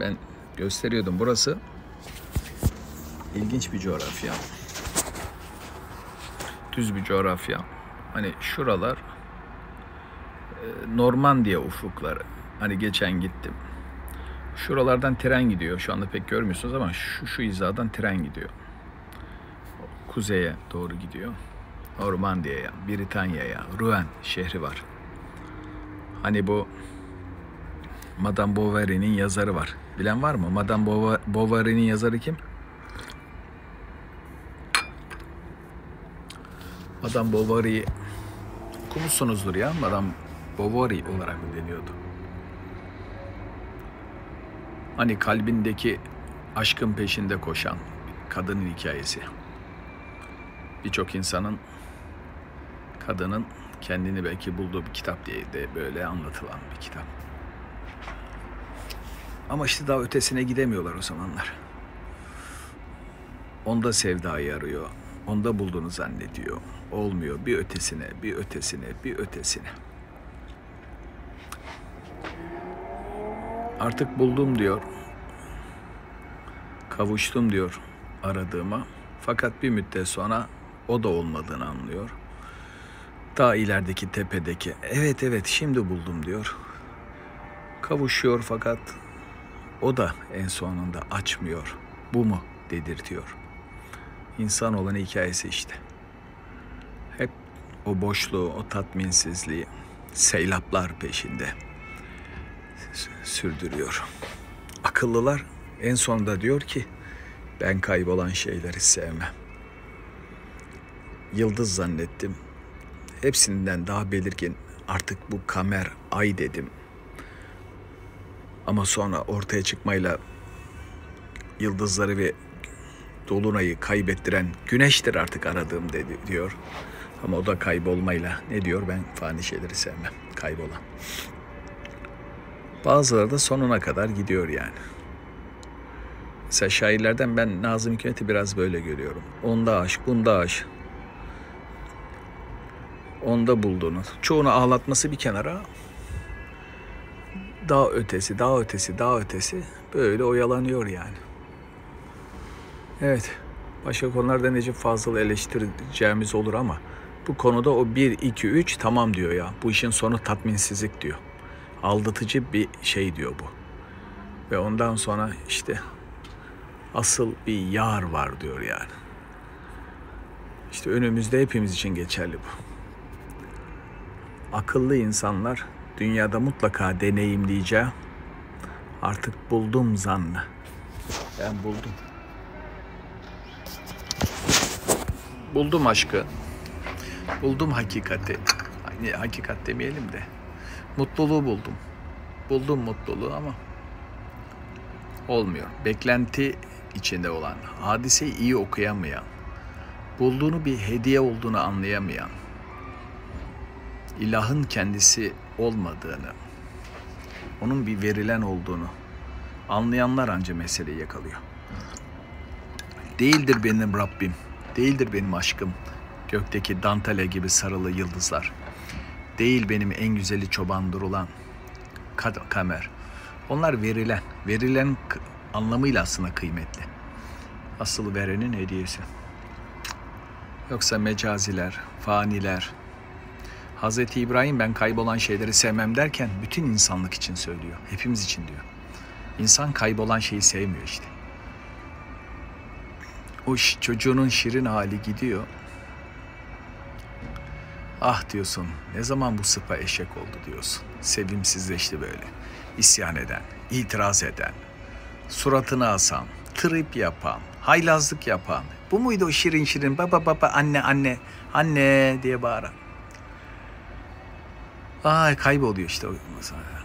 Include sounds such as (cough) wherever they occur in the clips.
Ben gösteriyordum. Burası ilginç bir coğrafya. Düz bir coğrafya. Hani şuralar e, Normandiya ufukları. Hani geçen gittim. Şuralardan tren gidiyor. Şu anda pek görmüyorsunuz ama şu şu hizadan tren gidiyor. Kuzeye doğru gidiyor. Normandiya'ya, Britanya'ya, Rouen şehri var. Hani bu Madame Bovary'nin yazarı var. Bilen var mı? Madame Bova- Bovary'nin yazarı kim? Madame Bovary okumuşsunuzdur ya. Madame Bovary olarak deniyordu? Hani kalbindeki aşkın peşinde koşan kadının hikayesi. Birçok insanın kadının kendini belki bulduğu bir kitap diye de böyle anlatılan bir kitap. Ama işte daha ötesine gidemiyorlar o zamanlar. Onda sevdayı arıyor. Onda bulduğunu zannediyor. Olmuyor. Bir ötesine, bir ötesine, bir ötesine. Artık buldum diyor. Kavuştum diyor aradığıma. Fakat bir müddet sonra o da olmadığını anlıyor. Daha ilerideki tepedeki evet evet şimdi buldum diyor. Kavuşuyor fakat o da en sonunda açmıyor. Bu mu dedirtiyor. İnsan olan hikayesi işte. Hep o boşluğu, o tatminsizliği seylaplar peşinde sürdürüyor. Akıllılar en sonunda diyor ki ben kaybolan şeyleri sevmem. Yıldız zannettim. Hepsinden daha belirgin artık bu kamer ay dedim. Ama sonra ortaya çıkmayla yıldızları ve dolunayı kaybettiren güneştir artık aradığım dedi diyor. Ama o da kaybolmayla ne diyor ben fani şeyleri sevmem kaybolan. Bazıları da sonuna kadar gidiyor yani. Mesela şairlerden ben Nazım Hikmet'i biraz böyle görüyorum. Onda aşk, bunda aşk. Onda bulduğunu. Çoğunu ağlatması bir kenara. Daha ötesi, daha ötesi, daha ötesi. Böyle oyalanıyor yani. Evet. Başka konularda Necip Fazıl'ı eleştireceğimiz olur ama bu konuda o 1, 2, 3 tamam diyor ya. Bu işin sonu tatminsizlik diyor. Aldatıcı bir şey diyor bu. Ve ondan sonra işte asıl bir yar var diyor yani. İşte önümüzde hepimiz için geçerli bu. Akıllı insanlar dünyada mutlaka deneyimleyeceği artık buldum zannı. Ben buldum. Buldum aşkı. Buldum hakikati. Hani hakikat demeyelim de. Mutluluğu buldum. Buldum mutluluğu ama olmuyor. Beklenti içinde olan, hadiseyi iyi okuyamayan, bulduğunu bir hediye olduğunu anlayamayan, ilahın kendisi olmadığını, onun bir verilen olduğunu anlayanlar anca meseleyi yakalıyor. Değildir benim Rabbim, değildir benim aşkım, gökteki dantale gibi sarılı yıldızlar. Değil benim en güzeli çoban durulan kamer. Onlar verilen, verilen anlamıyla aslında kıymetli. Asıl verenin hediyesi. Yoksa mecaziler, faniler, Hazreti İbrahim ben kaybolan şeyleri sevmem derken bütün insanlık için söylüyor. Hepimiz için diyor. İnsan kaybolan şeyi sevmiyor işte. O çocuğunun şirin hali gidiyor. Ah diyorsun ne zaman bu sıpa eşek oldu diyorsun. Sevimsizleşti böyle. İsyan eden, itiraz eden, suratını asan, trip yapan, haylazlık yapan. Bu muydu o şirin şirin baba baba anne anne anne diye bağıran. Ay kayboluyor işte.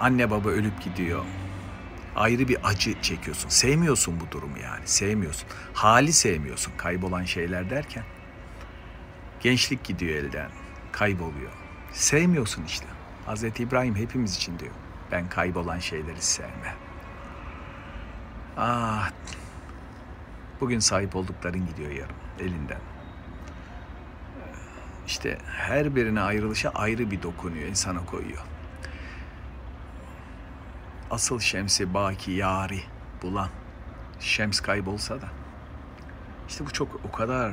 Anne baba ölüp gidiyor. Ayrı bir acı çekiyorsun. Sevmiyorsun bu durumu yani. Sevmiyorsun. Hali sevmiyorsun kaybolan şeyler derken. Gençlik gidiyor elden. Kayboluyor. Sevmiyorsun işte. Hazreti İbrahim hepimiz için diyor. Ben kaybolan şeyleri sevmem. Ah. Bugün sahip oldukların gidiyor yarın elinden. İşte her birine ayrılışa ayrı bir dokunuyor, insana koyuyor. Asıl şemsi baki yari bulan. Şems kaybolsa da. İşte bu çok o kadar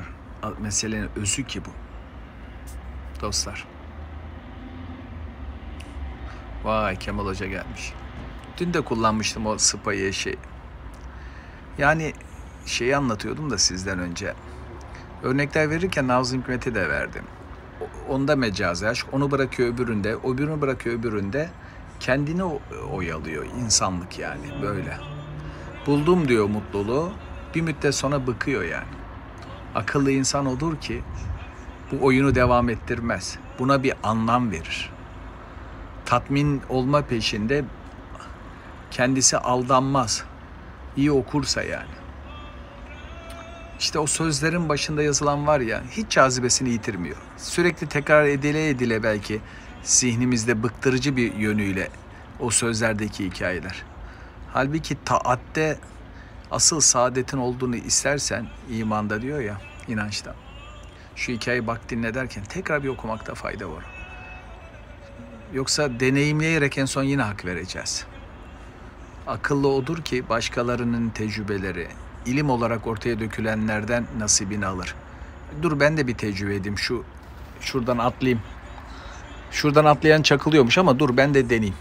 meselenin özü ki bu. Dostlar. Vay Kemal Hoca gelmiş. Dün de kullanmıştım o spayı şey. Yani şeyi anlatıyordum da sizden önce. Örnekler verirken Nazım Hikmet'i de verdim. Onda mecazi aşk, onu bırakıyor öbüründe, öbürünü bırakıyor öbüründe. Kendini oyalıyor insanlık yani böyle. Buldum diyor mutluluğu, bir müddet sonra bıkıyor yani. Akıllı insan odur ki bu oyunu devam ettirmez. Buna bir anlam verir. Tatmin olma peşinde kendisi aldanmaz. İyi okursa yani. İşte o sözlerin başında yazılan var ya hiç cazibesini yitirmiyor. Sürekli tekrar edile edile belki zihnimizde bıktırıcı bir yönüyle o sözlerdeki hikayeler. Halbuki taatte asıl saadetin olduğunu istersen imanda diyor ya inançta. Şu hikayeyi bak dinle derken tekrar bir okumakta fayda var. Yoksa deneyimleyerek en son yine hak vereceğiz. Akıllı odur ki başkalarının tecrübeleri, ilim olarak ortaya dökülenlerden nasibini alır. Dur ben de bir tecrübe edeyim. Şu şuradan atlayayım. Şuradan atlayan çakılıyormuş ama dur ben de deneyeyim.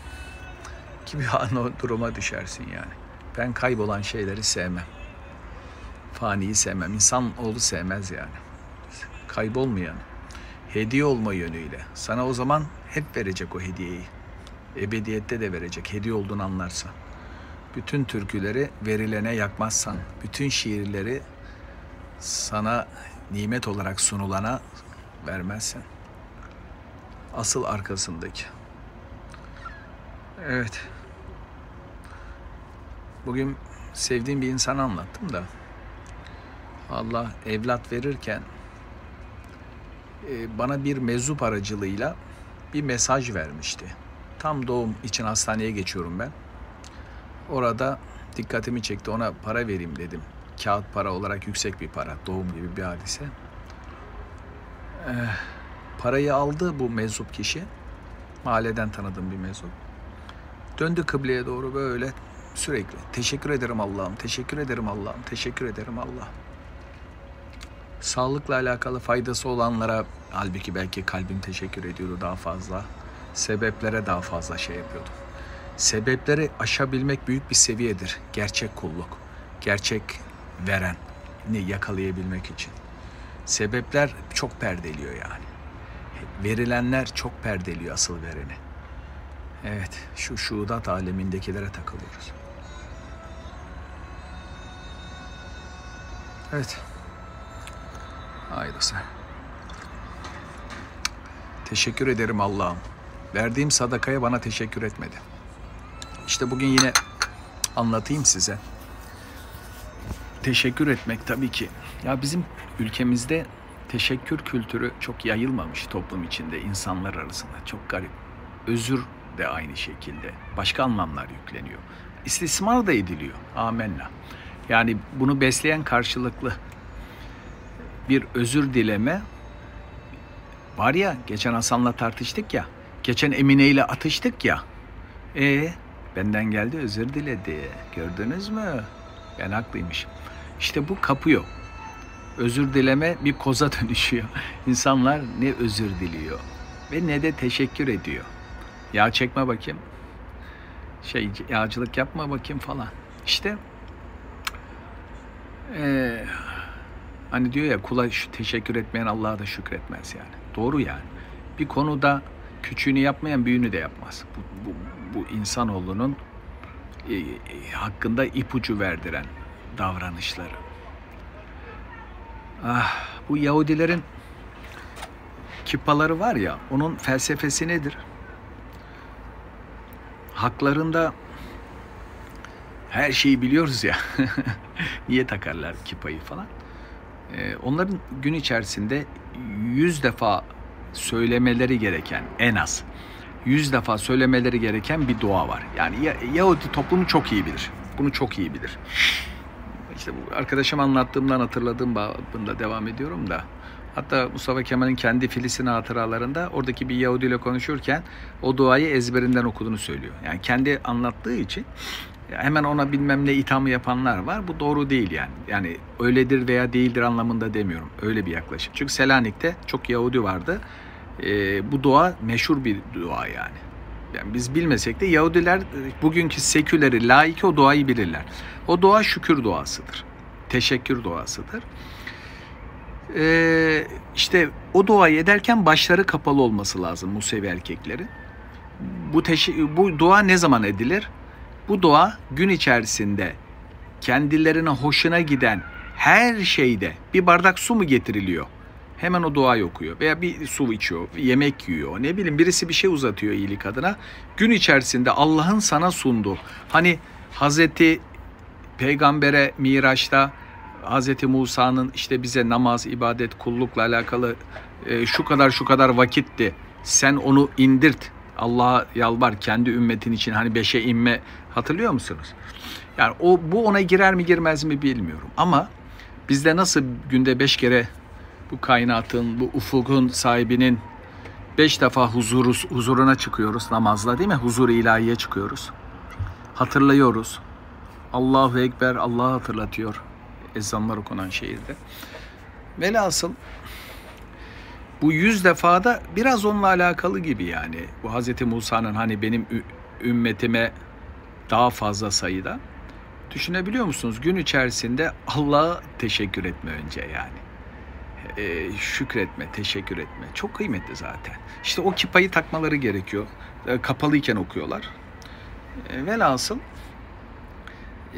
Gibi an o duruma düşersin yani. Ben kaybolan şeyleri sevmem. Faniyi sevmem. İnsan oğlu sevmez yani. Kaybolmayan. Hediye olma yönüyle. Sana o zaman hep verecek o hediyeyi. Ebediyette de verecek. Hediye olduğunu anlarsan bütün türküleri verilene yakmazsan, bütün şiirleri sana nimet olarak sunulana vermezsen, asıl arkasındaki. Evet. Bugün sevdiğim bir insanı anlattım da Allah evlat verirken e, bana bir meczup aracılığıyla bir mesaj vermişti. Tam doğum için hastaneye geçiyorum ben. Orada dikkatimi çekti. Ona para vereyim dedim. Kağıt para olarak yüksek bir para. Doğum gibi bir hadise. Ee, parayı aldı bu meczup kişi. Mahalleden tanıdığım bir meczup. Döndü kıbleye doğru böyle sürekli. Teşekkür ederim Allah'ım, teşekkür ederim Allah'ım, teşekkür ederim Allah. Sağlıkla alakalı faydası olanlara halbuki belki kalbim teşekkür ediyordu daha fazla. Sebeplere daha fazla şey yapıyordum. Sebepleri aşabilmek büyük bir seviyedir. Gerçek kulluk, gerçek veren ne yakalayabilmek için. Sebepler çok perdeliyor yani. Verilenler çok perdeliyor asıl vereni. Evet, şu şuudat alemindekilere takılıyoruz. Evet. Haydi sen. Teşekkür ederim Allah'ım. Verdiğim sadakaya bana teşekkür etmedi. İşte bugün yine anlatayım size. Teşekkür etmek tabii ki. Ya bizim ülkemizde teşekkür kültürü çok yayılmamış toplum içinde, insanlar arasında. Çok garip. Özür de aynı şekilde. Başka anlamlar yükleniyor. İstismar da ediliyor. Amenna. Yani bunu besleyen karşılıklı bir özür dileme var ya geçen Hasan'la tartıştık ya geçen Emine ile atıştık ya e Benden geldi özür diledi. Gördünüz mü? Ben haklıymışım. İşte bu kapıyor. Özür dileme bir koza (laughs) dönüşüyor. İnsanlar ne özür diliyor ve ne de teşekkür ediyor. Yağ çekme bakayım. Şey yağcılık yapma bakayım falan. İşte ee, hani diyor ya kula şu teşekkür etmeyen Allah'a da şükretmez yani. Doğru yani. Bir konuda küçüğünü yapmayan büyüğünü de yapmaz. Bu, bu, bu insanoğlunun e, e, hakkında ipucu verdiren davranışları. Ah, bu Yahudilerin kipaları var ya, onun felsefesi nedir? Haklarında her şeyi biliyoruz ya. (laughs) Niye takarlar kipayı falan? Ee, onların gün içerisinde yüz defa söylemeleri gereken en az yüz defa söylemeleri gereken bir dua var. Yani Yahudi toplumu çok iyi bilir. Bunu çok iyi bilir. İşte bu arkadaşım anlattığımdan hatırladığım babında devam ediyorum da. Hatta Mustafa Kemal'in kendi Filistin hatıralarında oradaki bir Yahudi ile konuşurken o duayı ezberinden okuduğunu söylüyor. Yani kendi anlattığı için hemen ona bilmem ne ithamı yapanlar var. Bu doğru değil yani. Yani öyledir veya değildir anlamında demiyorum. Öyle bir yaklaşım. Çünkü Selanik'te çok Yahudi vardı. Ee, bu dua meşhur bir dua yani. Yani biz bilmesek de Yahudiler bugünkü seküleri, laiki o duayı bilirler. O dua şükür duasıdır. Teşekkür duasıdır. Ee, işte o duayı ederken başları kapalı olması lazım Musevi erkeklerin. Bu, teşe- bu dua ne zaman edilir? Bu dua gün içerisinde kendilerine hoşuna giden her şeyde bir bardak su mu getiriliyor? Hemen o duayı okuyor veya bir su içiyor, yemek yiyor. Ne bileyim birisi bir şey uzatıyor iyilik adına. Gün içerisinde Allah'ın sana sunduğu. Hani Hazreti Peygamber'e Miraç'ta Hazreti Musa'nın işte bize namaz, ibadet, kullukla alakalı e, şu kadar şu kadar vakitti. Sen onu indirt. Allah'a yalvar kendi ümmetin için hani beşe inme hatırlıyor musunuz? Yani o bu ona girer mi girmez mi bilmiyorum. Ama bizde nasıl günde beş kere bu kainatın, bu ufukun sahibinin beş defa huzuru, huzuruna çıkıyoruz namazla değil mi? Huzur ilahiye çıkıyoruz. Hatırlıyoruz. Allahu Ekber Allah'ı hatırlatıyor ezanlar okunan şehirde. Velhasıl bu yüz defada biraz onunla alakalı gibi yani. Bu Hazreti Musa'nın hani benim ümmetime daha fazla sayıda. Düşünebiliyor musunuz? Gün içerisinde Allah'a teşekkür etme önce yani. Ee, şükretme, teşekkür etme. Çok kıymetli zaten. İşte o kipayı takmaları gerekiyor. Ee, kapalıyken okuyorlar. Ee, velhasıl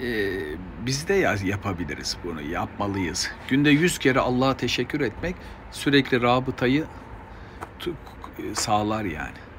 e, biz de yapabiliriz bunu, yapmalıyız. Günde yüz kere Allah'a teşekkür etmek sürekli rabıtayı sağlar yani.